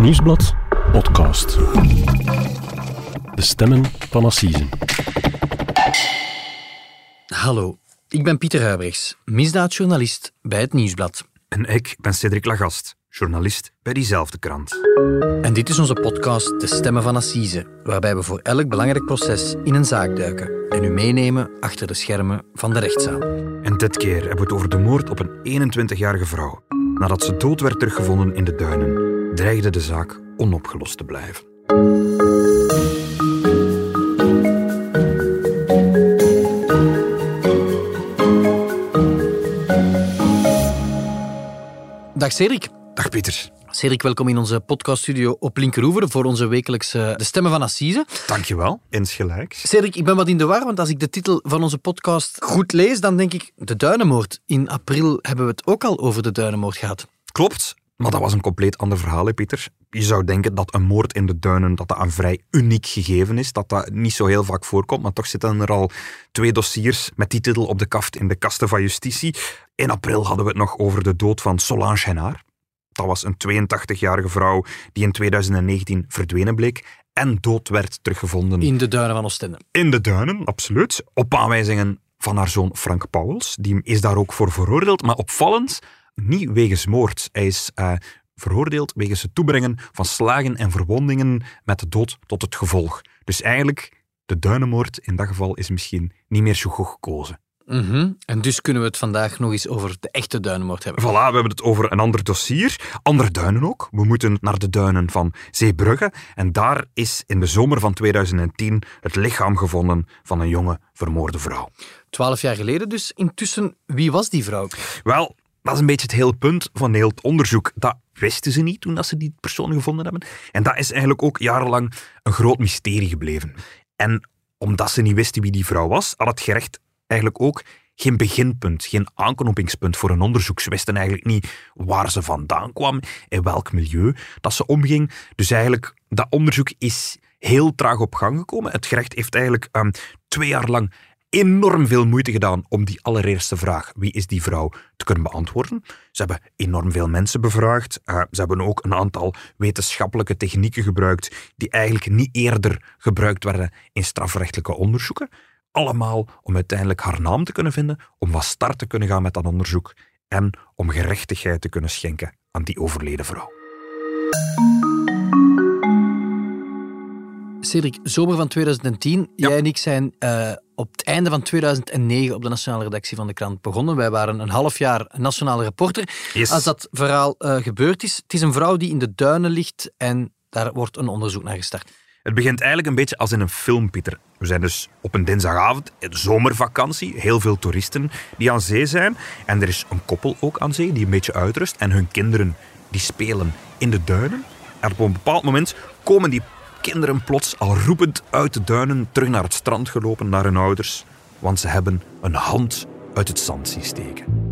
Nieuwsblad podcast. De stemmen van Assise. Hallo, ik ben Pieter Huibrechts, misdaadjournalist bij het Nieuwsblad. En ik ben Cedric Lagast, journalist bij diezelfde krant. En dit is onze podcast De Stemmen van Assise, waarbij we voor elk belangrijk proces in een zaak duiken en u meenemen achter de schermen van de rechtszaal. En dit keer hebben we het over de moord op een 21-jarige vrouw. Nadat ze dood werd teruggevonden in de duinen, dreigde de zaak onopgelost te blijven. Dag Cedric. Dag Pieter. Cedric, welkom in onze podcaststudio op Linkeroever voor onze wekelijkse De Stemmen van Assise. Dankjewel, insgelijks. Cedric, ik ben wat in de war, want als ik de titel van onze podcast goed lees, dan denk ik de Duinenmoord. In april hebben we het ook al over de Duinenmoord gehad. Klopt, maar dat was een compleet ander verhaal, hè, Pieter. Je zou denken dat een moord in de duinen dat dat een vrij uniek gegeven is, dat dat niet zo heel vaak voorkomt, maar toch zitten er al twee dossiers met die titel op de kaft in de kasten van justitie. In april hadden we het nog over de dood van Solange Hennaar. Dat was een 82-jarige vrouw die in 2019 verdwenen bleek en dood werd teruggevonden. In de duinen van Oostende. In de duinen, absoluut. Op aanwijzingen van haar zoon Frank Pauwels. Die is daar ook voor veroordeeld, maar opvallend, niet wegens moord. Hij is uh, veroordeeld wegens het toebrengen van slagen en verwondingen met de dood tot het gevolg. Dus eigenlijk, de duinenmoord in dat geval is misschien niet meer zo goed gekozen. Mm -hmm. En dus kunnen we het vandaag nog eens over de echte duinenmoord hebben. Voilà, we hebben het over een ander dossier. Andere duinen ook. We moeten naar de duinen van Zeebrugge. En daar is in de zomer van 2010 het lichaam gevonden van een jonge vermoorde vrouw. Twaalf jaar geleden dus. Intussen, wie was die vrouw? Wel, dat is een beetje het hele punt van heel het onderzoek. Dat wisten ze niet toen ze die persoon gevonden hebben. En dat is eigenlijk ook jarenlang een groot mysterie gebleven. En omdat ze niet wisten wie die vrouw was, had het gerecht eigenlijk ook geen beginpunt, geen aanknopingspunt voor een onderzoek. Ze wisten eigenlijk niet waar ze vandaan kwam, in welk milieu dat ze omging. Dus eigenlijk, dat onderzoek is heel traag op gang gekomen. Het gerecht heeft eigenlijk um, twee jaar lang enorm veel moeite gedaan om die allereerste vraag, wie is die vrouw, te kunnen beantwoorden. Ze hebben enorm veel mensen bevraagd. Uh, ze hebben ook een aantal wetenschappelijke technieken gebruikt die eigenlijk niet eerder gebruikt werden in strafrechtelijke onderzoeken. Allemaal om uiteindelijk haar naam te kunnen vinden, om van start te kunnen gaan met dat onderzoek en om gerechtigheid te kunnen schenken aan die overleden vrouw. Cedric, zomer van 2010. Ja. Jij en ik zijn uh, op het einde van 2009 op de nationale redactie van de krant begonnen. Wij waren een half jaar nationale reporter. Yes. Als dat verhaal uh, gebeurd is, het is een vrouw die in de duinen ligt en daar wordt een onderzoek naar gestart. Het begint eigenlijk een beetje als in een film, Pieter. We zijn dus op een dinsdagavond, zomervakantie, heel veel toeristen die aan zee zijn. En er is een koppel ook aan zee die een beetje uitrust. En hun kinderen die spelen in de duinen. En op een bepaald moment komen die kinderen plots al roepend uit de duinen terug naar het strand gelopen, naar hun ouders. Want ze hebben een hand uit het zand zien steken.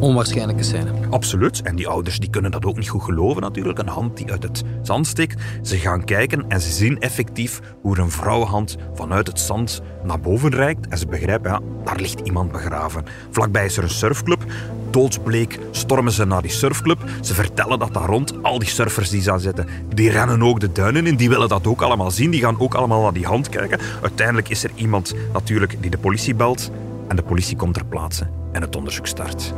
Onwaarschijnlijke scène. Absoluut. En die ouders die kunnen dat ook niet goed geloven natuurlijk. Een hand die uit het zand steekt. Ze gaan kijken en ze zien effectief hoe een vrouwenhand vanuit het zand naar boven reikt. En ze begrijpen, ja, daar ligt iemand begraven. Vlakbij is er een surfclub. Doodsbleek stormen ze naar die surfclub. Ze vertellen dat daar rond. Al die surfers die aan zitten, die rennen ook de duinen in. Die willen dat ook allemaal zien. Die gaan ook allemaal naar die hand kijken. Uiteindelijk is er iemand natuurlijk die de politie belt. En de politie komt ter plaatse en het onderzoek start.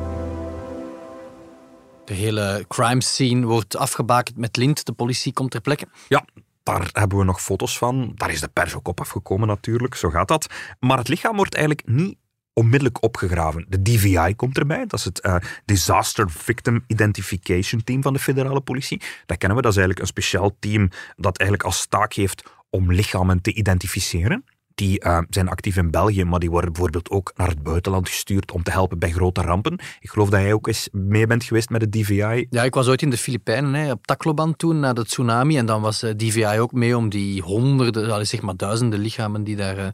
De hele crime scene wordt afgebakend met lint. De politie komt ter plekke. Ja, daar hebben we nog foto's van. Daar is de pers ook op afgekomen natuurlijk, zo gaat dat. Maar het lichaam wordt eigenlijk niet onmiddellijk opgegraven. De DVI komt erbij, dat is het uh, Disaster Victim Identification Team van de federale politie. Dat kennen we, dat is eigenlijk een speciaal team dat eigenlijk als taak heeft om lichamen te identificeren. Die uh, zijn actief in België, maar die worden bijvoorbeeld ook naar het buitenland gestuurd om te helpen bij grote rampen. Ik geloof dat jij ook eens mee bent geweest met de DVI. Ja, ik was ooit in de Filipijnen, hè, op Tacloban toen, na de tsunami. En dan was uh, DVI ook mee om die honderden, zeg maar duizenden lichamen die daar, uh,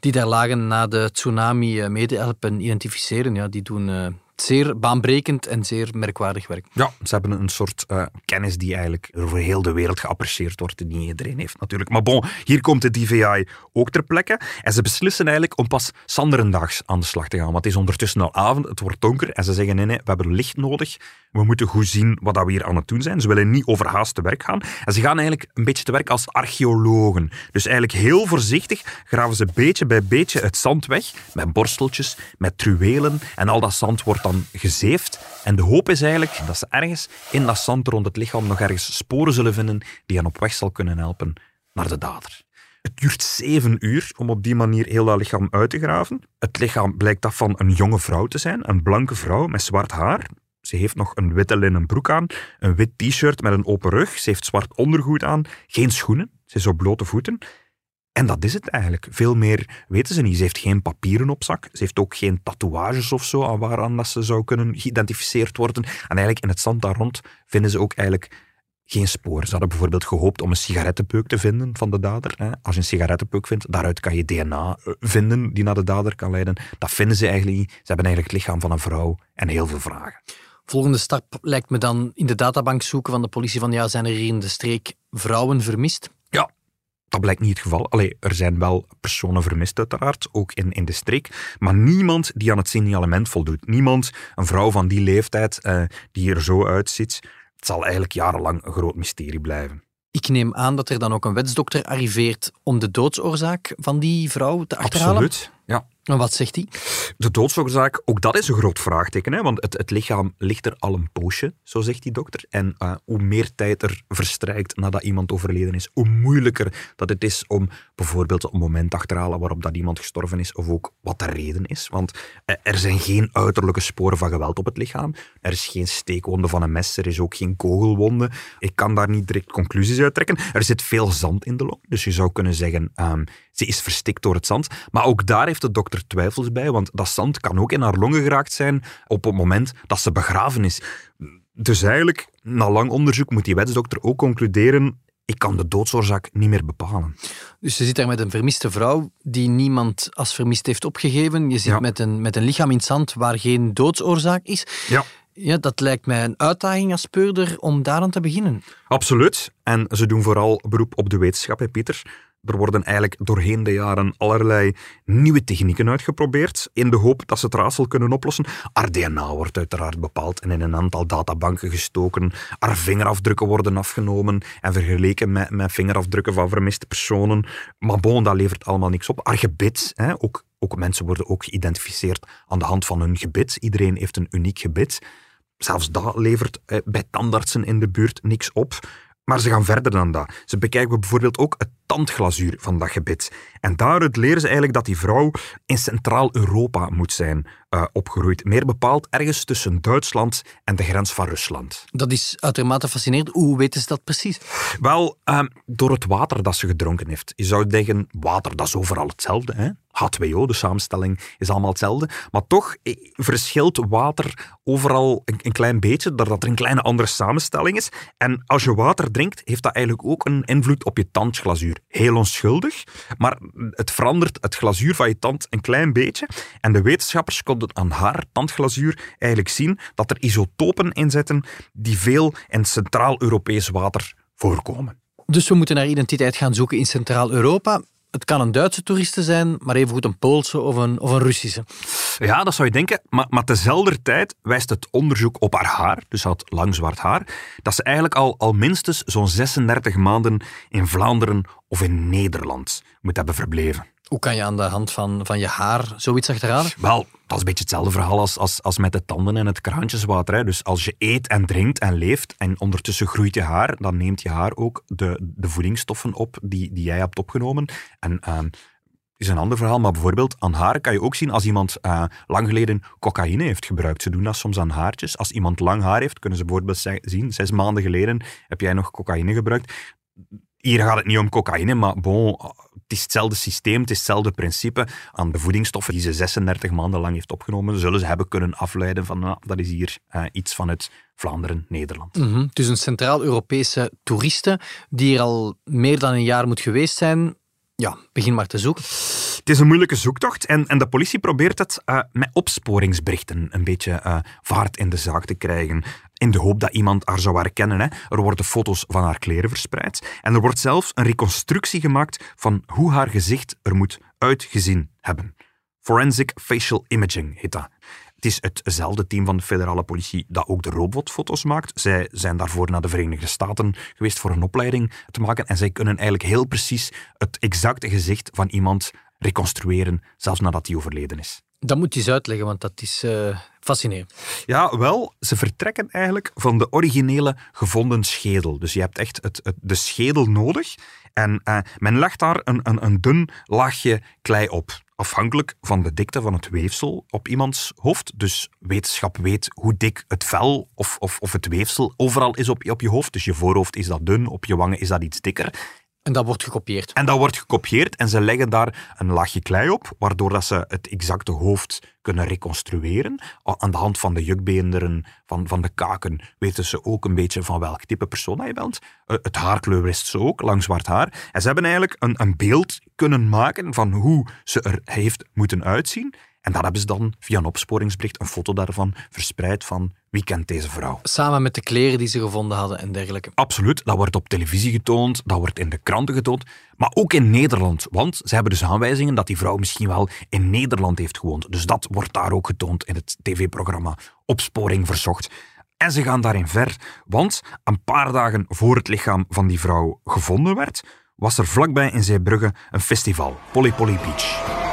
die daar lagen na de tsunami mee te helpen identificeren. Ja, die doen zeer baanbrekend en zeer merkwaardig werk. Ja, ze hebben een soort uh, kennis die eigenlijk over heel de wereld geapprecieerd wordt, die niet iedereen heeft natuurlijk. Maar bon, hier komt de DVI ook ter plekke. En ze beslissen eigenlijk om pas sanderendaags aan de slag te gaan. Want het is ondertussen al avond, het wordt donker. En ze zeggen, nee, nee, we hebben licht nodig. We moeten goed zien wat we hier aan het doen zijn. Ze willen niet overhaast te werk gaan. En ze gaan eigenlijk een beetje te werk als archeologen. Dus eigenlijk heel voorzichtig graven ze beetje bij beetje het zand weg. Met borsteltjes, met truwelen. En al dat zand wordt dan gezeefd. En de hoop is eigenlijk dat ze ergens in dat zand rond het lichaam nog ergens sporen zullen vinden die hen op weg zal kunnen helpen naar de dader. Het duurt zeven uur om op die manier heel dat lichaam uit te graven. Het lichaam blijkt dat van een jonge vrouw te zijn, een blanke vrouw met zwart haar. Ze heeft nog een witte linnen broek aan, een wit t-shirt met een open rug. Ze heeft zwart ondergoed aan, geen schoenen. Ze is op blote voeten. En dat is het eigenlijk. Veel meer weten ze niet. Ze heeft geen papieren op zak. Ze heeft ook geen tatoeages of zo aan waaraan dat ze zou kunnen geïdentificeerd worden. En eigenlijk in het zand daar rond vinden ze ook eigenlijk geen spoor. Ze hadden bijvoorbeeld gehoopt om een sigarettenpeuk te vinden van de dader. Als je een sigarettenpeuk vindt, daaruit kan je DNA eh, vinden die naar de dader kan leiden. Dat vinden ze eigenlijk niet. Ze hebben eigenlijk het lichaam van een vrouw en heel veel vragen. Volgende stap lijkt me dan in de databank zoeken van de politie van ja, zijn er hier in de streek vrouwen vermist? Ja, dat blijkt niet het geval. Allee, er zijn wel personen vermist uiteraard, ook in, in de streek, maar niemand die aan het signalement voldoet. Niemand, een vrouw van die leeftijd, eh, die er zo uitziet. Het zal eigenlijk jarenlang een groot mysterie blijven. Ik neem aan dat er dan ook een wetsdokter arriveert om de doodsoorzaak van die vrouw te achterhalen. Absoluut, ja. En wat zegt hij? De doodsoorzaak, ook dat is een groot vraagteken. Hè? Want het, het lichaam ligt er al een poosje, zo zegt die dokter. En uh, hoe meer tijd er verstrijkt nadat iemand overleden is, hoe moeilijker dat het is om bijvoorbeeld een moment te achterhalen waarop dat iemand gestorven is, of ook wat de reden is. Want uh, er zijn geen uiterlijke sporen van geweld op het lichaam. Er is geen steekwonde van een mes, er is ook geen kogelwonde. Ik kan daar niet direct conclusies uit trekken. Er zit veel zand in de long, dus je zou kunnen zeggen... Um, ze is verstikt door het zand. Maar ook daar heeft de dokter twijfels bij, want dat zand kan ook in haar longen geraakt zijn op het moment dat ze begraven is. Dus eigenlijk, na lang onderzoek, moet die wetsdokter ook concluderen ik kan de doodsoorzaak niet meer bepalen. Dus je zit daar met een vermiste vrouw die niemand als vermist heeft opgegeven. Je zit met, een, met een lichaam in het zand waar geen doodsoorzaak is. Ja. Ja, dat lijkt mij een uitdaging als speurder om daaraan te beginnen. Absoluut. En ze doen vooral beroep op de wetenschap, hè, Pieter. Er worden eigenlijk doorheen de jaren allerlei nieuwe technieken uitgeprobeerd, in de hoop dat ze het raadsel kunnen oplossen. Haar DNA wordt uiteraard bepaald en in een aantal databanken gestoken. Haar vingerafdrukken worden afgenomen en vergeleken met, met vingerafdrukken van vermiste personen. Maar bon, dat levert allemaal niks op. Haar gebit, hè, ook, ook mensen worden ook geïdentificeerd aan de hand van hun gebit. Iedereen heeft een uniek gebit. Zelfs dat levert eh, bij tandartsen in de buurt niks op. Maar ze gaan verder dan dat. Ze bekijken bijvoorbeeld ook het tandglazuur van dat gebit. En daaruit leren ze eigenlijk dat die vrouw in Centraal-Europa moet zijn uh, opgegroeid. Meer bepaald ergens tussen Duitsland en de grens van Rusland. Dat is uitermate fascinerend. Hoe weten ze dat precies? Wel, uh, door het water dat ze gedronken heeft. Je zou denken, water dat is overal hetzelfde. Hè? H2O, de samenstelling is allemaal hetzelfde. Maar toch eh, verschilt water overal een, een klein beetje, doordat er een kleine andere samenstelling is. En als je water drinkt, heeft dat eigenlijk ook een invloed op je tandglazuur. Heel onschuldig, maar het verandert het glazuur van je tand een klein beetje. En de wetenschappers konden aan haar tandglazuur eigenlijk zien dat er isotopen in zitten die veel in Centraal-Europees water voorkomen. Dus we moeten naar identiteit gaan zoeken in Centraal-Europa. Het kan een Duitse toeriste zijn, maar evengoed een Poolse of een, of een Russische. Ja, dat zou je denken. Maar, maar tezelfde tijd wijst het onderzoek op haar haar, dus had lang zwart haar, dat ze eigenlijk al, al minstens zo'n 36 maanden in Vlaanderen of in Nederland moet hebben verbleven. Hoe kan je aan de hand van, van je haar zoiets achterhalen? Wel, dat is een beetje hetzelfde verhaal als, als, als met de tanden en het kraantjeswater. Dus als je eet en drinkt en leeft en ondertussen groeit je haar, dan neemt je haar ook de, de voedingsstoffen op die, die jij hebt opgenomen. En uh, is een ander verhaal, maar bijvoorbeeld aan haar kan je ook zien als iemand uh, lang geleden cocaïne heeft gebruikt. Ze doen dat soms aan haartjes. Als iemand lang haar heeft, kunnen ze bijvoorbeeld zien, zes maanden geleden heb jij nog cocaïne gebruikt. Hier gaat het niet om cocaïne, maar bon, het is hetzelfde systeem, het is hetzelfde principe. Aan de voedingsstoffen die ze 36 maanden lang heeft opgenomen, zullen ze hebben kunnen afleiden van nou, dat is hier uh, iets vanuit Vlaanderen, Nederland. Mm -hmm. Dus een Centraal-Europese toeriste die er al meer dan een jaar moet geweest zijn, Ja, begin maar te zoeken. Het is een moeilijke zoektocht en, en de politie probeert het uh, met opsporingsberichten een beetje uh, vaart in de zaak te krijgen. In de hoop dat iemand haar zou herkennen. Hè. Er worden foto's van haar kleren verspreid. En er wordt zelfs een reconstructie gemaakt van hoe haar gezicht er moet uitgezien hebben. Forensic Facial Imaging heet dat. Het is hetzelfde team van de federale politie dat ook de robotfoto's maakt. Zij zijn daarvoor naar de Verenigde Staten geweest voor een opleiding te maken. En zij kunnen eigenlijk heel precies het exacte gezicht van iemand reconstrueren, zelfs nadat hij overleden is. Dat moet je eens uitleggen, want dat is uh, fascinerend. Ja, wel, ze vertrekken eigenlijk van de originele gevonden schedel. Dus je hebt echt het, de schedel nodig. En uh, men legt daar een, een, een dun laagje klei op afhankelijk van de dikte van het weefsel op iemands hoofd. Dus wetenschap weet hoe dik het vel of, of, of het weefsel overal is op, op je hoofd. Dus je voorhoofd is dat dun, op je wangen is dat iets dikker. En dat wordt gekopieerd. En dat wordt gekopieerd en ze leggen daar een laagje klei op, waardoor dat ze het exacte hoofd kunnen reconstrueren. Aan de hand van de jukbeenderen, van, van de kaken, weten ze ook een beetje van welk type persoon je bent. Eh, het haarkleur wist ze ook, lang zwart haar. En ze hebben eigenlijk een, een beeld kunnen maken van hoe ze er heeft moeten uitzien. En dat hebben ze dan via een opsporingsbericht een foto daarvan verspreid van wie kent deze vrouw. Samen met de kleren die ze gevonden hadden en dergelijke. Absoluut, dat wordt op televisie getoond, dat wordt in de kranten getoond, maar ook in Nederland. Want ze hebben dus aanwijzingen dat die vrouw misschien wel in Nederland heeft gewoond. Dus dat wordt daar ook getoond in het tv-programma Opsporing Verzocht. En ze gaan daarin ver, want een paar dagen voor het lichaam van die vrouw gevonden werd, was er vlakbij in Zeebrugge een festival, Polly Polly Beach.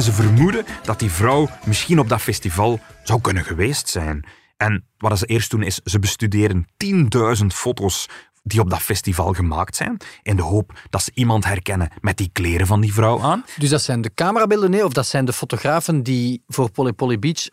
En ze vermoeden dat die vrouw misschien op dat festival zou kunnen geweest zijn. En wat ze eerst doen is, ze bestuderen 10.000 foto's die op dat festival gemaakt zijn, in de hoop dat ze iemand herkennen met die kleren van die vrouw aan. Dus dat zijn de camerabeelden, nee, of dat zijn de fotografen die voor Polly Polly Beach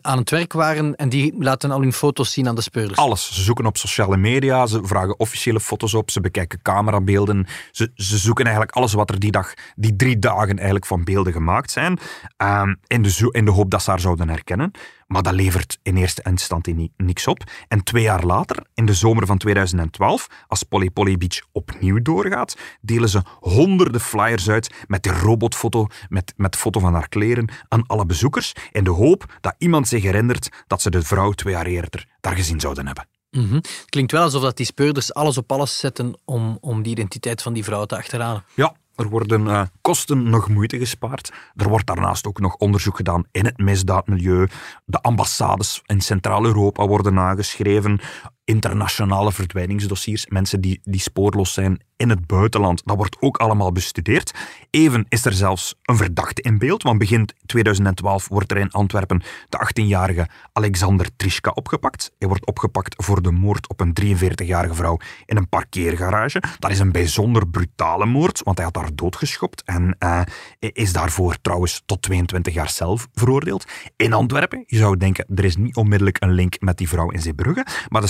aan het werk waren en die laten al hun foto's zien aan de speurders? Alles. Ze zoeken op sociale media, ze vragen officiële foto's op, ze bekijken camerabeelden. Ze, ze zoeken eigenlijk alles wat er die dag, die drie dagen eigenlijk van beelden gemaakt zijn, um, in, de, in de hoop dat ze haar zouden herkennen. Maar dat levert in eerste instantie niks op. En twee jaar later, in de zomer van 2012, als Polly Polly Beach opnieuw doorgaat, delen ze honderden flyers uit met de robotfoto, met, met foto van haar kleren, aan alle bezoekers, in de hoop dat iemand zich herinnert dat ze de vrouw twee jaar eerder daar gezien zouden hebben. Mm Klinkt wel alsof dat die speurders alles op alles zetten om, om die identiteit van die vrouw te achterhalen. Ja, er worden uh, kosten nog moeite gespaard. Er wordt daarnaast ook nog onderzoek gedaan in het misdaadmilieu. De ambassades in Centraal-Europa worden nageschreven internationale verdwijningsdossiers, mensen die, die spoorloos zijn in het buitenland. Dat wordt ook allemaal bestudeerd. Even is er zelfs een verdachte in beeld, want begin 2012 wordt er in Antwerpen de 18-jarige Alexander Trischka opgepakt. Hij wordt opgepakt voor de moord op een 43-jarige vrouw in een parkeergarage. Dat is een bijzonder brutale moord, want hij had haar doodgeschopt en uh, is daarvoor trouwens tot 22 jaar zelf veroordeeld. In Antwerpen, je zou denken, er is niet onmiddellijk een link met die vrouw in Zeebrugge, maar de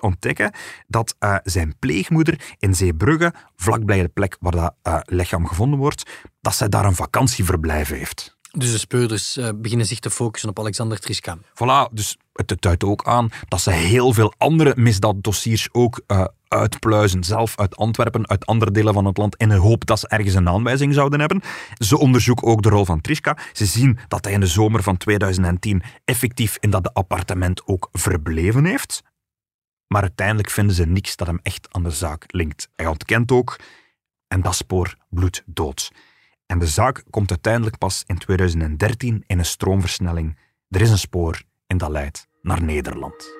ontdekken dat uh, zijn pleegmoeder in Zeebrugge, vlakbij de plek waar dat uh, lichaam gevonden wordt, dat zij daar een vakantieverblijf heeft. Dus de speurders uh, beginnen zich te focussen op Alexander Triska. Voilà, dus het duidt ook aan dat ze heel veel andere misdaaddossiers ook uh, uitpluizen. Zelf uit Antwerpen, uit andere delen van het land, in de hoop dat ze ergens een aanwijzing zouden hebben. Ze onderzoeken ook de rol van Triska. Ze zien dat hij in de zomer van 2010 effectief in dat appartement ook verbleven heeft. Maar uiteindelijk vinden ze niks dat hem echt aan de zaak linkt. Hij ontkent ook en dat spoor bloedt dood. En de zaak komt uiteindelijk pas in 2013 in een stroomversnelling. Er is een spoor en dat leidt naar Nederland.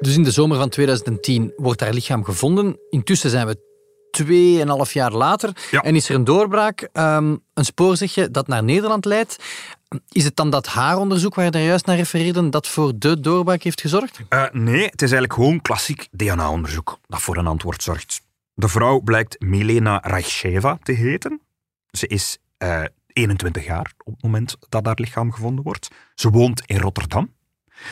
Dus in de zomer van 2010 wordt haar lichaam gevonden. Intussen zijn we tweeënhalf jaar later. En is er een doorbraak, um, een spoor zeg je, dat naar Nederland leidt. Is het dan dat haaronderzoek waar je daar juist naar refereerde, dat voor de doorbraak heeft gezorgd? Uh, nee, het is eigenlijk gewoon klassiek DNA-onderzoek dat voor een antwoord zorgt. De vrouw blijkt Milena Rajcheva te heten. Ze is uh, eh, 21 jaar op het moment dat haar lichaam gevonden wordt. Ze woont in Rotterdam.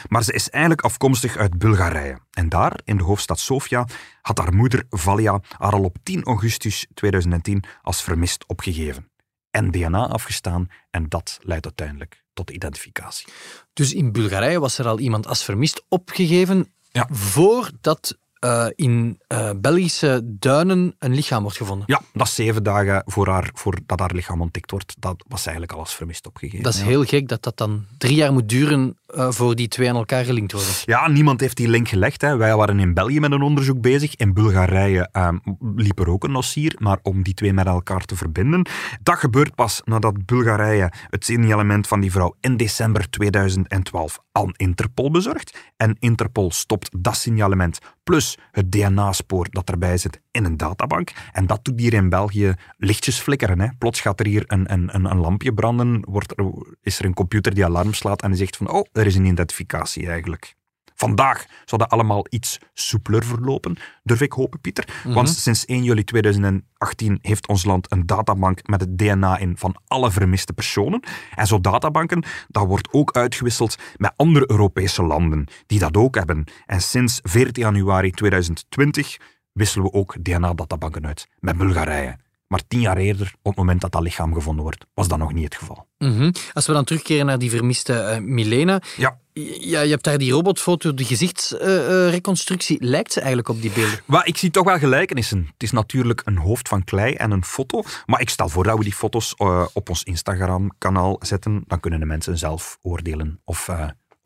Maar ze is eigenlijk afkomstig uit Bulgarije. En daar, in de hoofdstad Sofia, had haar moeder Valia haar al op 10 augustus 2010 als vermist opgegeven. En DNA afgestaan en dat leidt uiteindelijk tot identificatie. Dus in Bulgarije was er al iemand als vermist opgegeven ja. voordat uh, in uh, Belgische duinen een lichaam wordt gevonden. Ja, dat is zeven dagen voor haar, voordat haar lichaam ontdekt wordt. Dat was eigenlijk alles vermist opgegeven. Dat is heel gek dat dat dan drie jaar moet duren uh, voor die twee aan elkaar gelinkt worden. Ja, niemand heeft die link gelegd. Hè. Wij waren in België met een onderzoek bezig. In Bulgarije um, liep er ook een dossier, maar om die twee met elkaar te verbinden. Dat gebeurt pas nadat Bulgarije het signalement van die vrouw in december 2012 aan Interpol bezorgt. En Interpol stopt dat signalement plus het DNA-spoor dat erbij zit in een databank. En dat doet hier in België lichtjes flikkeren. Hè. Plots gaat er hier een, een, een lampje branden, wordt er, is er een computer die alarm slaat en die zegt van oh, er is een identificatie eigenlijk. Vandaag zou dat allemaal iets soepeler verlopen, durf ik hopen, Pieter. Mhm. Want sinds 1 juli 2018 heeft ons land een databank met het DNA in van alle vermiste personen. En zo'n databanken, dat wordt ook uitgewisseld met andere Europese landen die dat ook hebben. En sinds 14 januari 2020 wisselen we ook DNA-databanken uit met Bulgarije. Maar tien jaar eerder, op het moment dat dat lichaam gevonden wordt, was dat nog niet het geval. Mhm. Als we dan terugkeren naar die vermiste uh, Milena. Ja. ja. Je hebt daar die robotfoto, de gezichtsreconstructie. Uh, lijkt ze eigenlijk op die beelden? Maar ik zie toch wel gelijkenissen. Het is natuurlijk een hoofd van klei en een foto. Maar ik stel voor dat we die foto's uh, op ons Instagram-kanaal zetten. Dan kunnen de mensen zelf oordelen of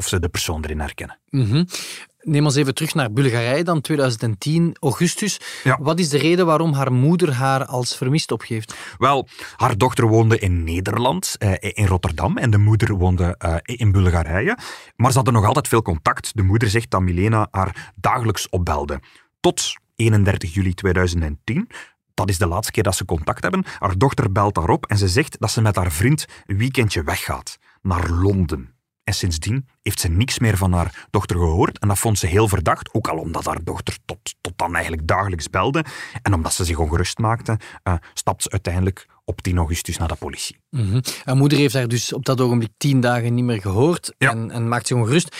of ze de persoon erin herkennen. Mm Neem ons even terug naar Bulgarije dan, 2010, augustus. Wat is de reden waarom haar moeder haar als vermist opgeeft? Wel, haar dochter woonde in Nederland, eh, in Rotterdam, en de moeder woonde eh, in Bulgarije. Maar ze hadden nog altijd veel contact. De moeder zegt dat Milena haar dagelijks opbelde. Tot 31 juli 2010, dat is de laatste keer dat ze contact hebben. Haar dochter belt daarop en ze zegt dat ze met haar vriend een weekendje weggaat naar Londen. En sindsdien heeft ze niks meer van haar dochter gehoord. En dat vond ze heel verdacht, ook al omdat haar dochter tot, tot dan eigenlijk dagelijks belde. En omdat ze zich ongerust maakte, uh, stapt ze uiteindelijk op 10 augustus naar de politie. Mm Haar moeder heeft haar dus op dat ogenblik tien dagen niet meer gehoord en, en maakt zich ongerust.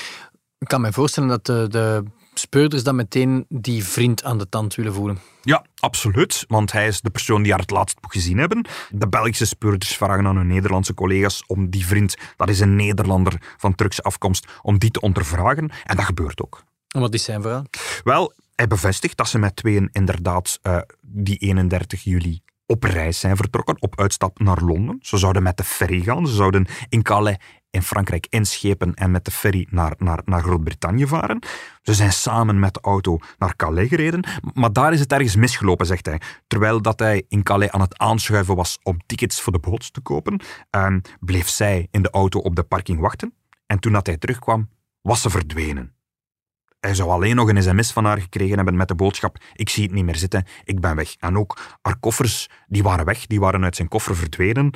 Ik kan me voorstellen dat de, de speurders dan meteen die vriend aan de tand willen voelen. Ja, absoluut. Want hij is de persoon die haar het laatst gezien hebben. De Belgische speurders vragen aan hun Nederlandse collega's om die vriend, dat is een Nederlander van Turkse afkomst, om die te ondervragen. En dat gebeurt ook. En wat is zijn verhaal? Wel, hij bevestigt dat ze met tweeën inderdaad uh, die 31 juli op reis zijn vertrokken, op uitstap naar Londen. Ze zouden met de ferry gaan. Ze zouden in Calais in Frankrijk inschepen en met de ferry naar, naar, naar Groot-Brittannië varen. Ze zijn samen met de auto naar Calais gereden, maar daar is het ergens misgelopen, zegt hij. Terwijl dat hij in Calais aan het aanschuiven was om tickets voor de boot te kopen, ehm, bleef zij in de auto op de parking wachten. En toen dat hij terugkwam, was ze verdwenen. Hij zou alleen nog een sms van haar gekregen hebben met de boodschap ik zie het niet meer zitten, ik ben weg. En ook haar koffers, die waren weg, die waren uit zijn koffer verdwenen.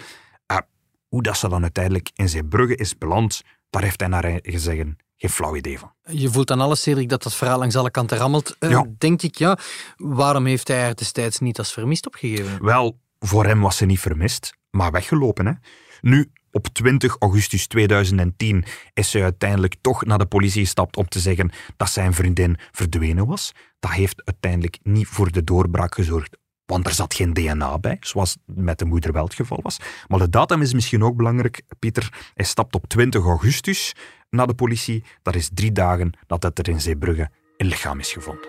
Hoe dat ze dan uiteindelijk in zijn bruggen is beland, daar heeft hij naar gezegd geen flauw idee van. Je voelt aan alles, Cedric, dat dat verhaal langs alle kanten rammelt. Uh, Denk ik, ja. Waarom heeft hij haar destijds niet als vermist opgegeven? Wel, voor hem was ze niet vermist, maar weggelopen. Hè? Nu, op 20 augustus 2010 is ze uiteindelijk toch naar de politie gestapt om te zeggen dat zijn vriendin verdwenen was. Dat heeft uiteindelijk niet voor de doorbraak gezorgd want er zat geen DNA bij, zoals met de moeder wel het geval was. Maar de datum is misschien ook belangrijk. Pieter, hij stapt op 20 augustus naar de politie. Dat is drie dagen nadat er in Zeebrugge een lichaam is gevonden.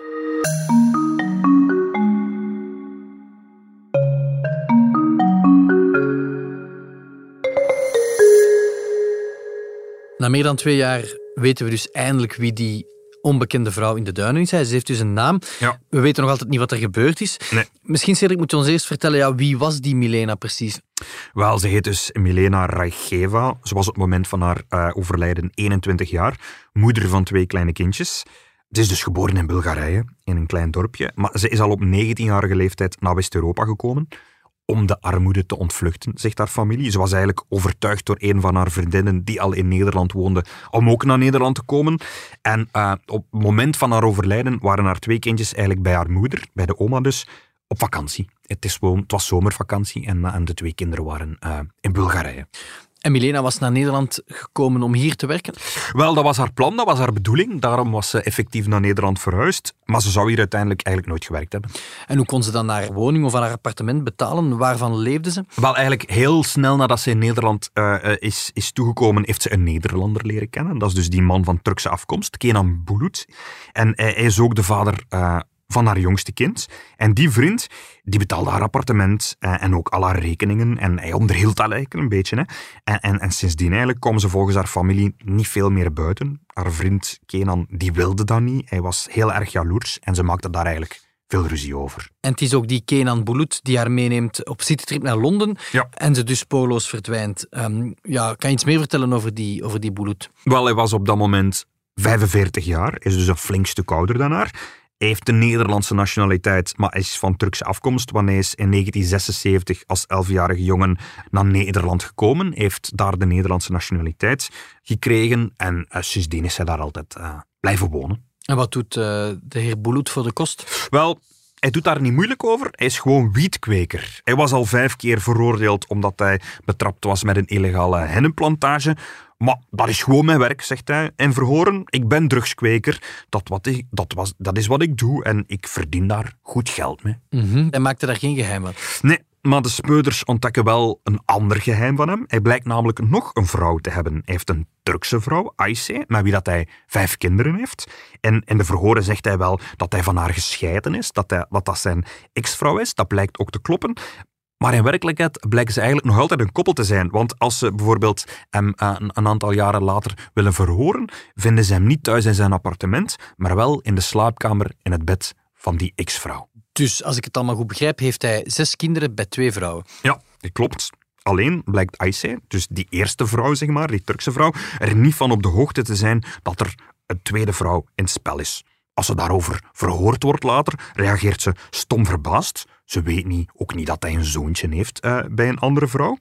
Na meer dan twee jaar weten we dus eindelijk wie die onbekende vrouw in de duinen is. Ze heeft dus een naam. Ja. We weten nog altijd niet wat er gebeurd is. Nee. Misschien, Cedric, moet je ons eerst vertellen, ja, wie was die Milena precies? Wel, ze heet dus Milena Rajgeva. Ze was op het moment van haar uh, overlijden 21 jaar, moeder van twee kleine kindjes. Ze is dus geboren in Bulgarije, in een klein dorpje. Maar ze is al op 19-jarige leeftijd naar West-Europa gekomen om de armoede te ontvluchten, zegt haar familie. Ze was eigenlijk overtuigd door een van haar vriendinnen die al in Nederland woonde, om ook naar Nederland te komen. En uh, op het moment van haar overlijden waren haar twee kindjes eigenlijk bij haar moeder, bij de oma dus, op vakantie. Het, is, was zomervakantie en, en de twee kinderen waren uh, in Bulgarije. En Milena was naar Nederland gekomen om hier te werken? Wel, dat was haar plan, dat was haar bedoeling. Daarom was ze effectief naar Nederland verhuisd. Maar ze zou hier uiteindelijk eigenlijk nooit gewerkt hebben. En hoe kon ze dan haar woning of haar appartement betalen? Waarvan leefde ze? Wel, eigenlijk heel snel nadat ze in Nederland uh, is, is toegekomen, heeft ze een Nederlander leren kennen. Dat is dus die man van Turkse afkomst, Kenan Bulut. En hij, hij is ook de vader uh, van haar jongste kind. En die vriend, die betaalde haar appartement en, eh, en ook al haar rekeningen. En hij onderhield dat eigenlijk een beetje. Hè. En, en, en sindsdien eigenlijk kwam ze volgens haar familie niet veel meer buiten. Haar vriend Kenan, die wilde dat niet. Hij was heel erg jaloers en ze maakte daar eigenlijk veel ruzie over. En het is ook die Kenan Bulut die haar meeneemt op citytrip naar Londen ja. en ze dus spoorloos verdwijnt. Um, ja, kan je iets meer vertellen over die, over die Bulut? Wel, hij was op dat moment 45 jaar, is dus een flink stuk ouder dan haar. Hij heeft de Nederlandse nationaliteit, maar is van Turkse afkomst. Wanneer hij is in 1976 als 11-jarige jongen naar Nederland gekomen. heeft daar de Nederlandse nationaliteit gekregen. En uh, sindsdien is hij daar altijd uh, blijven wonen. En wat doet uh, de heer Boulout voor de kost? Wel, hij doet daar niet moeilijk over. Hij is gewoon wietkweker. Hij was al vijf keer veroordeeld omdat hij betrapt was met een illegale hennenplantage. Maar dat is gewoon mijn werk, zegt hij. En verhoren, ik ben drugskweker. Dat, wat ik, dat, was, dat is wat ik doe en ik verdien daar goed geld mee. Mm -hmm. Hij maakte daar geen geheim van? Nee, maar de speuders ontdekken wel een ander geheim van hem. Hij blijkt namelijk nog een vrouw te hebben. Hij heeft een Turkse vrouw, Ayse, met wie dat hij vijf kinderen heeft. En in de verhoren zegt hij wel dat hij van haar gescheiden is, dat hij, dat, dat zijn ex-vrouw is. Dat blijkt ook te kloppen. Maar in werkelijkheid blijken ze eigenlijk nog altijd een koppel te zijn. Want als ze bijvoorbeeld hem uh, een aantal jaren later willen verhoren, vinden ze hem niet thuis in zijn appartement, maar wel in de slaapkamer in het bed van die ex-vrouw. Dus als ik het allemaal goed begrijp, heeft hij zes kinderen bij twee vrouwen. Ja, dat klopt. Alleen blijkt Ayse, dus die eerste vrouw, zeg maar, die Turkse vrouw, er niet van op de hoogte te zijn dat er een tweede vrouw in het spel is. Als ze daarover verhoord wordt later, reageert ze stom verbaasd. Ze weet niet, ook niet dat hij een zoontje heeft uh, bij een andere vrouw.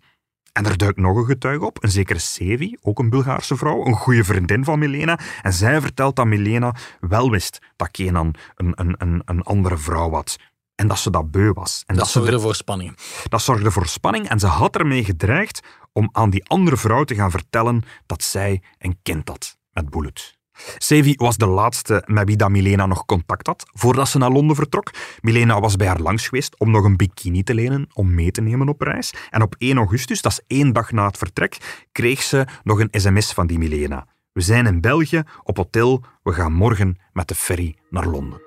En er duikt nog een getuige op, een zekere Sevi, ook een Bulgaarse vrouw, een goede vriendin van Milena. En zij vertelt dat Milena wel wist dat Kenan een, een, een, een andere vrouw had. En dat ze dat beu was. En dat, dat zorgde voor spanning. Dat zorgde voor spanning en ze had ermee gedreigd om aan die andere vrouw te gaan vertellen dat zij een kind had met Bulut. Sevi was de laatste met wie dat Milena nog contact had voordat ze naar Londen vertrok. Milena was bij haar langs geweest om nog een bikini te lenen om mee te nemen op reis. En op 1 augustus, dat is één dag na het vertrek, kreeg ze nog een sms van die Milena. We zijn in België, op hotel, we gaan morgen met de ferry naar Londen.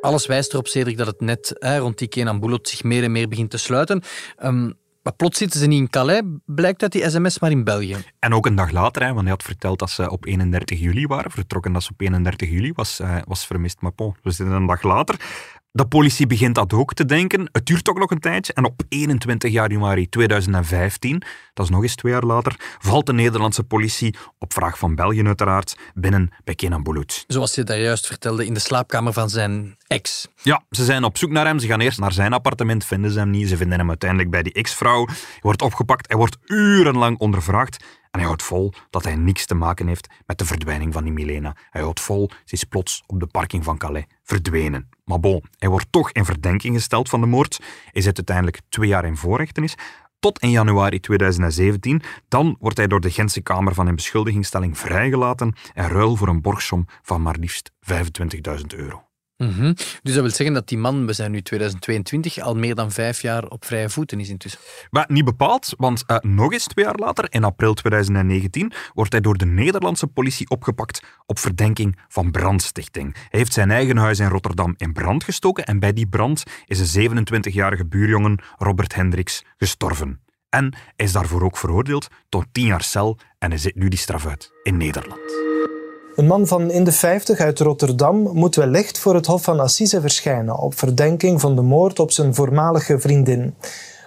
Alles wijst erop, Cedric, dat het net rond die Kenan Boulot zich meer en meer begint te sluiten. Um, maar plots zitten ze niet in Calais, blijkt uit die sms, maar in België. En ook een dag later, hè, want hij had verteld dat ze op 31 juli waren, vertrokken dat ze op 31 juli was, uh, was vermist. Maar bon, we zitten een dag later. De politie begint dat ook te denken. Het duurt toch nog een tijdje. En op 21 januari 2015, dat is nog eens twee jaar later, valt de Nederlandse politie, op vraag van België uiteraard, binnen bij Kenan Boulout. Zoals je daar juist vertelde, in de slaapkamer van zijn ex. Ja, ze zijn op zoek naar hem. Ze gaan eerst naar zijn appartement, vinden ze hem niet. Ze vinden hem uiteindelijk bij die ex-vrouw. Hij wordt opgepakt, hij wordt urenlang ondervraagd. Hij houdt vol dat hij niks te maken heeft met de verdwijning van die Milena. Hij houdt vol, ze is plots op de parking van Calais verdwenen. Maar bon, hij wordt toch in verdenking gesteld van de moord. Hij zit uiteindelijk twee jaar in voorrechtenis. Tot in januari 2017. Dan wordt hij door de Gentse Kamer van een beschuldigingsstelling vrijgelaten en ruil voor een borgsom van maar liefst 25.000 euro. -hmm. Dus dat wil zeggen dat die man, we zijn nu 2022, al meer dan vijf jaar op vrije voeten is intussen. Maar niet bepaald, want uh, nog eens twee jaar later, in april 2019, wordt hij door de Nederlandse politie opgepakt op verdenking van brandstichting. Hij heeft zijn eigen huis in Rotterdam in brand gestoken en bij die brand is een 27-jarige buurjongen, Robert Hendricks, gestorven. En hij is daarvoor ook veroordeeld tot tien jaar cel en hij zit nu die straf uit in Nederland. Een man van in de 50 uit Rotterdam moet wellicht voor het Hof van Assise verschijnen op verdenking van de moord op zijn voormalige vriendin.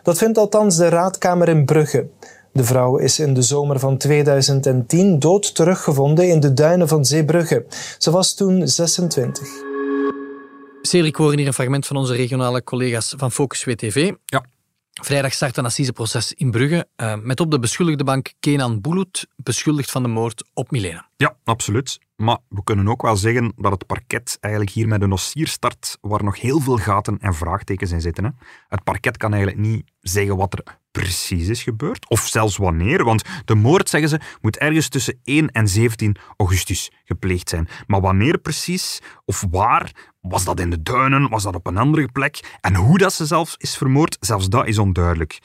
Dat vindt althans de raadkamer in Brugge. De vrouw is in de zomer van 2010 dood teruggevonden in de duinen van Zeebrugge. Ze was toen 26. Cedric, ik hoor hier een fragment van onze regionale collega's van Focus WTV. Ja. Vrijdag start een assiseproces in Brugge uh, met op de beschuldigde bank Kenan Bulut, beschuldigd van de moord op Milena. Ja, absoluut. Maar we kunnen ook wel zeggen dat het parket eigenlijk hier met een dossier start waar nog heel veel gaten en vraagtekens in zitten. Hè. Het parket kan eigenlijk niet zeggen wat er precies is gebeurd, of zelfs wanneer, want de moord, zeggen ze, moet ergens tussen 1 en 17 augustus gepleegd zijn. Maar wanneer precies, of waar, was dat in de duinen, was dat op een andere plek, en hoe dat ze zelfs is vermoord, zelfs dat is onduidelijk.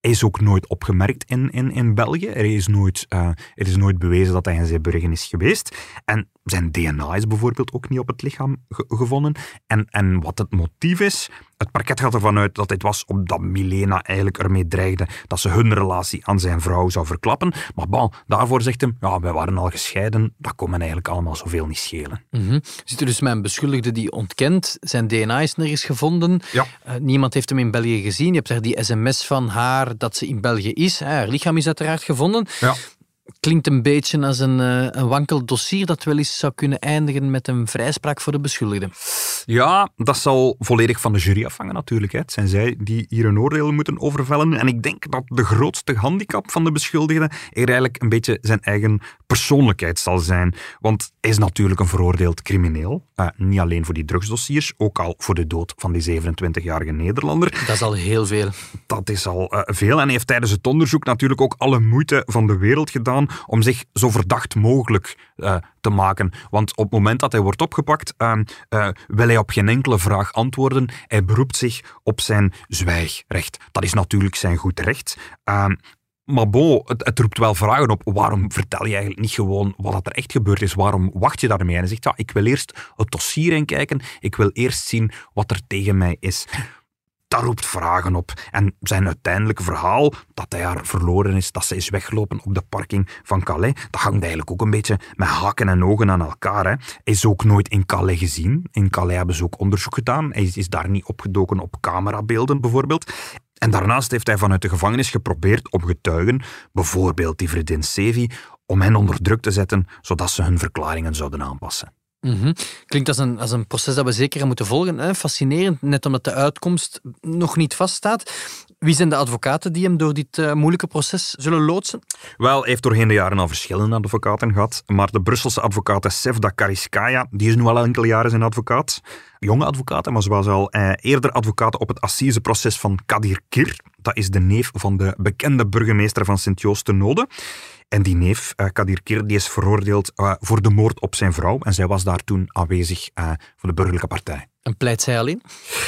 Hij is ook nooit opgemerkt in, in, in België. Er is, nooit, uh, er is nooit bewezen dat hij in Zeebruggen is geweest. En zijn DNA is bijvoorbeeld ook niet op het lichaam gevonden. En, en wat het motief is, het parket gaat ervan uit dat dit was omdat Milena eigenlijk ermee dreigde dat ze hun relatie aan zijn vrouw zou verklappen. Maar bon, daarvoor zegt hem, ja, wij waren al gescheiden, dat kon men eigenlijk allemaal zoveel niet schelen. Mm -hmm. Zit er dus een beschuldigde die ontkent, zijn DNA is nergens gevonden, ja. Uh, niemand heeft hem in België gezien, je hebt daar die sms van haar dat ze in België is, haar lichaam is uiteraard gevonden. Ja klinkt een beetje als een, uh, een wankel dossier dat wel eens zou kunnen eindigen met een vrijspraak voor de beschuldigde. Ja, dat zal volledig van de jury afhangen natuurlijk. Hè. Het zijn zij die hier een oordeel moeten overvellen. En ik denk dat de grootste handicap van de beschuldigde er eigenlijk een beetje zijn eigen persoonlijkheid zal zijn. Want hij is natuurlijk een veroordeeld crimineel. Uh, niet alleen voor die drugsdossiers, ook al voor de dood van die 27-jarige Nederlander. Dat is al heel veel. Dat is al uh, veel. En hij heeft tijdens het onderzoek natuurlijk ook alle moeite van de wereld gedaan om zich zo verdacht mogelijk uh, te maken. Want op het moment dat hij wordt opgepakt, uh, wil hij op geen enkele vraag antwoorden. Hij beroept zich op zijn zwijgrecht. Dat is natuurlijk zijn goed recht. Maar bon, het, roept wel vragen op. Waarom vertel je eigenlijk niet gewoon wat er echt gebeurd is? Waarom wacht je daarmee? En hij zegt, ja, ik wil eerst het dossier inkijken. Ik wil eerst zien wat er tegen mij is dat roept vragen op. En zijn uiteindelijke verhaal, dat hij haar verloren is, dat ze is weggelopen op de parking van Calais, dat hangt eigenlijk ook een beetje met haken en ogen aan elkaar. Hè. Is ook nooit in Calais gezien. In Calais hebben ze ook onderzoek gedaan. Hij is daar niet opgedoken op camerabeelden bijvoorbeeld. En daarnaast heeft hij vanuit de gevangenis geprobeerd om getuigen, bijvoorbeeld die vriendin Sevi, om hen onder druk te zetten, zodat ze hun verklaringen zouden aanpassen. Mm Klinkt als een, als een proces dat we zeker moeten volgen. Hè? Fascinerend, net omdat de uitkomst nog niet vaststaat. Wie zijn de advocaten die hem door dit uh, moeilijke proces zullen loodsen? Wel, hij heeft doorheen de jaren al verschillende advocaten gehad. Maar de Brusselse advocaat Sevda Kariskaya, die is nu al enkele jaren zijn advocaat. Jonge advocaat, maar zoals al eh, eerder advocaat op het assiseproces van Kadir Kir. Dat is de neef van de bekende burgemeester van Sint-Joost de Node. En die neef, uh, Kadir Kir, die is veroordeeld uh, voor de moord op zijn vrouw. En zij was daar toen aanwezig voor de burgerlijke partij. En pleit zij alleen?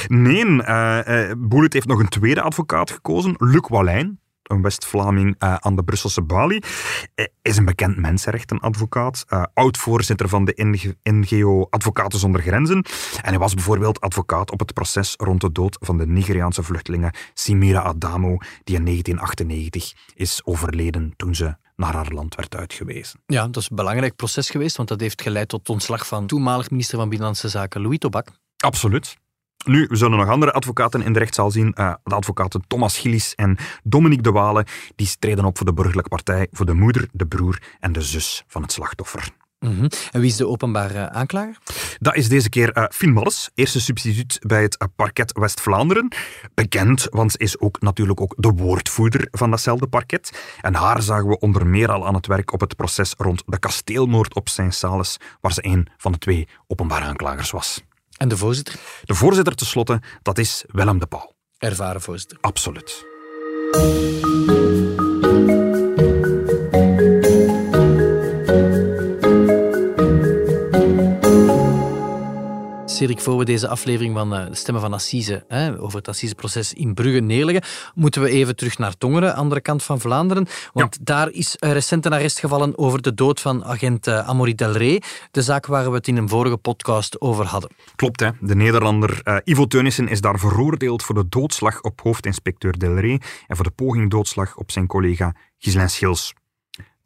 Nee, uh, Boulet heeft nog een tweede advocaat gekozen, Luc Wallijn een West-Vlaming uh, aan de Brusselse Bali. Hij is een bekend mensenrechtenadvocaat, uh, oud-voorzitter van de NGO Advocaten zonder Grenzen. En hij was bijvoorbeeld advocaat op het proces rond de dood van de Nigeriaanse vluchtelingen Simira Adamo, die in 1998 is overleden toen ze naar haar land werd uitgewezen. Ja, dat is een belangrijk proces geweest, want dat heeft geleid tot ontslag van toenmalig minister van Binnenlandse Zaken Louis Tobak. Absoluut. Nu, we zullen nog andere advocaten in de rechtszaal zien. Uh, de advocaten Thomas Gillis en Dominique de Walen. Die streden op voor de burgerlijke partij, voor de moeder, de broer en de zus van het slachtoffer. Mm -hmm. En wie is de openbare aanklager? Dat is deze keer uh, Fien Malles, eerste substituut bij het uh, parket West-Vlaanderen. Bekend, want ze is ook natuurlijk ook de woordvoerder van datzelfde parket. En haar zagen we onder meer al aan het werk op het proces rond de kasteelmoord op Saint-Sales, waar ze een van de twee openbare aanklagers was. En de voorzitter? De voorzitter tenslotte, dat is Willem de Pauw. Ervaren voorzitter. Absoluut. Cedric, voor we deze aflevering van uh, de Stemmen van Assise hè, over het Assiseproces in Brugge neerleggen, moeten we even terug naar Tongeren, andere kant van Vlaanderen. Want ja. daar is recent een arrest gevallen over de dood van agent uh, Amory Del Rey. De zaak waar we het in een vorige podcast over hadden. Klopt, hè. de Nederlander uh, Ivo Teunissen is daar veroordeeld voor de doodslag op hoofdinspecteur Del Rey en voor de poging doodslag op zijn collega Ghislain Schils.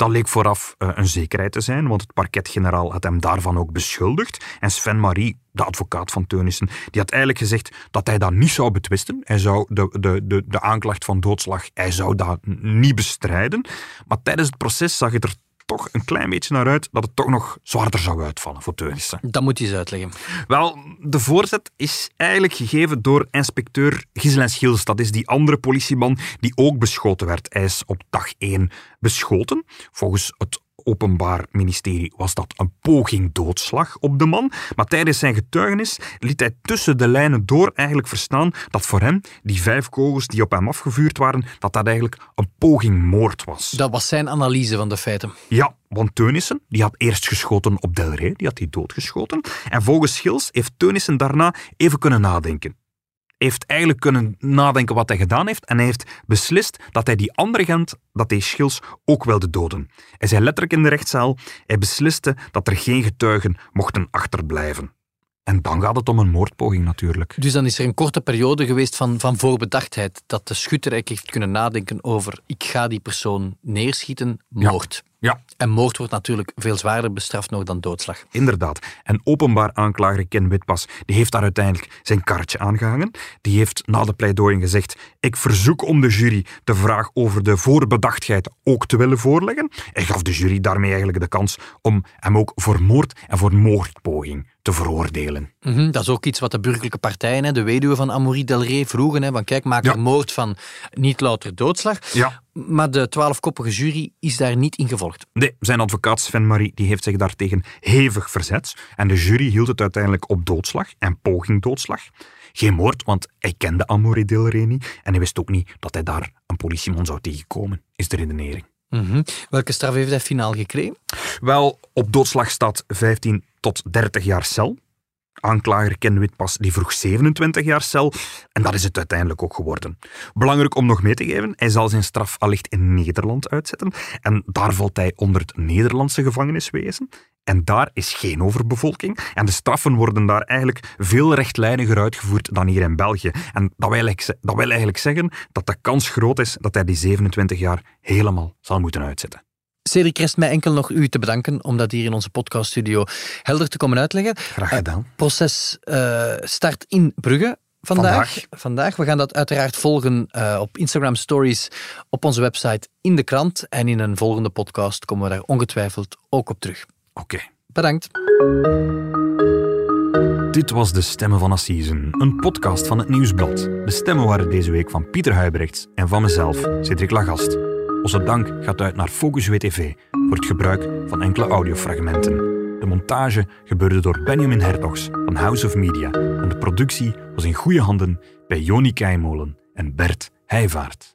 Dat leek vooraf uh, een zekerheid te zijn, want het parket-generaal had hem daarvan ook beschuldigd. En Sven Marie, de advocaat van Teunissen, die had eigenlijk gezegd dat hij dat niet zou betwisten. Hij zou de, de, de, de aanklacht van doodslag, hij zou dat niet bestrijden. Maar tijdens het proces zag het er toch een klein beetje naar uit dat het toch nog zwaarder zou uitvallen voor Teunissen. Dat moet je eens uitleggen. Wel, de voorzet is eigenlijk gegeven door inspecteur Gisela Schils. Dat is die andere politieman die ook beschoten werd. Hij is op dag 1 beschoten. Volgens het Openbaar Ministerie was dat een poging doodslag op de man. Maar tijdens zijn getuigenis liet hij tussen de lijnen door eigenlijk verstaan dat voor hem die vijf kogels die op hem afgevuurd waren, dat dat eigenlijk een poging moord was. Dat was zijn analyse van de feiten. Ja, want Teunissen die had eerst geschoten op Delray, die had hij doodgeschoten. En volgens Schils heeft Teunissen daarna even kunnen nadenken heeft eigenlijk kunnen nadenken wat hij gedaan heeft en hij heeft beslist dat hij die andere Gent, dat hij Schils, ook wilde doden. Hij zei letterlijk in de rechtszaal, hij besliste dat er geen getuigen mochten achterblijven. En dan gaat het om een moordpoging natuurlijk. Dus dan is er een korte periode geweest van, van voorbedachtheid, dat de schutter eigenlijk heeft kunnen nadenken over ik ga die persoon neerschieten, moord. Ja. En moord wordt natuurlijk veel zwaarder bestraft nog dan doodslag. Inderdaad. En openbaar aanklager Ken Witpas die heeft daar uiteindelijk zijn karretje aangehangen. Die heeft na de pleidooien gezegd: Ik verzoek om de jury de vraag over de voorbedachtheid ook te willen voorleggen. Hij gaf de jury daarmee eigenlijk de kans om hem ook voor moord en voor moordpoging te veroordelen. Mhm, dat is ook iets wat de burgerlijke partijen, de weduwe van Amaury Delray, vroegen. Hè, van kijk, maak er moord van niet louter doodslag. Ja. Maar de twaalfkoppige jury is daar niet in gevolgd. Nee, zijn advocaat Sven Marie die heeft zich daartegen hevig verzet. En de jury hield het uiteindelijk op doodslag en poging doodslag. Geen moord, want hij kende Amaury Delray niet. En hij wist ook niet dat hij daar een politieman zou tegenkomen, is de redenering. Mhm. Welke straf heeft hij finaal gekregen? Wel, op doodslag staat 15 tot 30 jaar cel. Aanklager Ken Witpas die vroeg 27 jaar cel en dat is het uiteindelijk ook geworden. Belangrijk om nog mee te geven, hij zal zijn straf allicht in Nederland uitzetten en daar valt hij onder het Nederlandse gevangeniswezen. En daar is geen overbevolking. En de straffen worden daar eigenlijk veel rechtlijniger uitgevoerd dan hier in België. En dat wil, eigenlijk, dat wil eigenlijk zeggen dat de kans groot is dat hij die 27 jaar helemaal zal moeten uitzetten. Cedric, rest mij enkel nog u te bedanken om dat hier in onze podcaststudio helder te komen uitleggen. Graag gedaan. Het proces uh, start in Brugge. Vandaag. Vandaag. We gaan dat uiteraard volgen uh, op Instagram Stories, op onze website, in de krant. En in een volgende podcast komen we daar ongetwijfeld ook op terug. Oké. Okay. Bedankt. Dit was De Stemmen van Assisen, een podcast van het Nieuwsblad. De stemmen waren deze week van Pieter Huibrechts en van mezelf, Cedric Lagast. Onze dank gaat uit naar Focus WTV voor het gebruik van enkele audiofragmenten. De montage gebeurde door Benjamin Hertogs van House of Media en de productie was in goede handen bij Joni Keimolen en Bert Heijvaart.